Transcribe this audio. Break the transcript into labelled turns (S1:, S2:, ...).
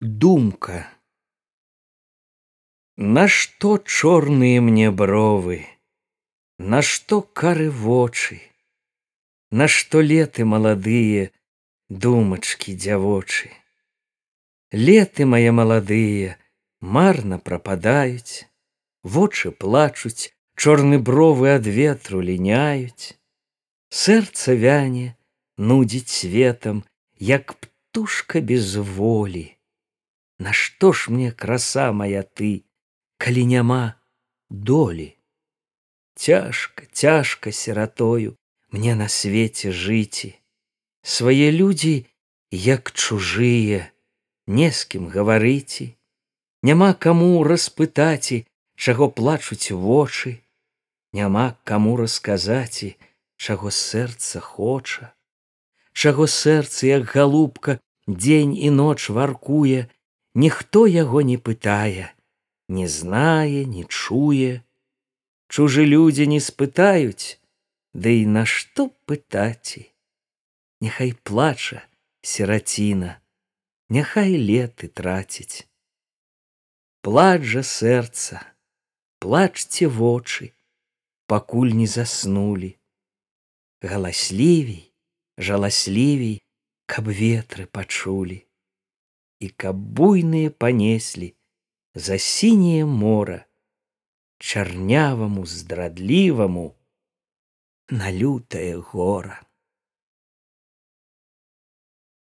S1: Думка. Нашто чорныя мне бровы, Нашто кары вочы, Нашто леты маладыя думачкі дзявочы. Леты мае маладыя марна прападаюць, Вочы плачуць, чорны бровы ад ветру ліняюць. Сэрца вяне, нудзіць светам, як птушка без волі. Нашто ж мне краса моя ты, калі няма долі? Цяжка, цяжка сиратою мне на свеце жыці. Свае людзі, як чужыя, не з кім гаварыці, няма каму распытаці, чаго плачуць вочы, няма каму расказаці, чаго сэрца хоча, чаго сэрца, як галубка, дзень і ноч варкуе, ніхто яго не пытае, не знае, не чуе. Чужы людзі не спытаюць, Ды і нашто пытаці? Няхай плача сіраціна, Няхай леты траціць. Плач жа сэрца, плачце вочы, пакуль не заснулі. Галаслівей, жаласлівей, каб ветры пачулі і каб буйныя панеслі за сіняе мора чарняваму здрадліваму на лютае гора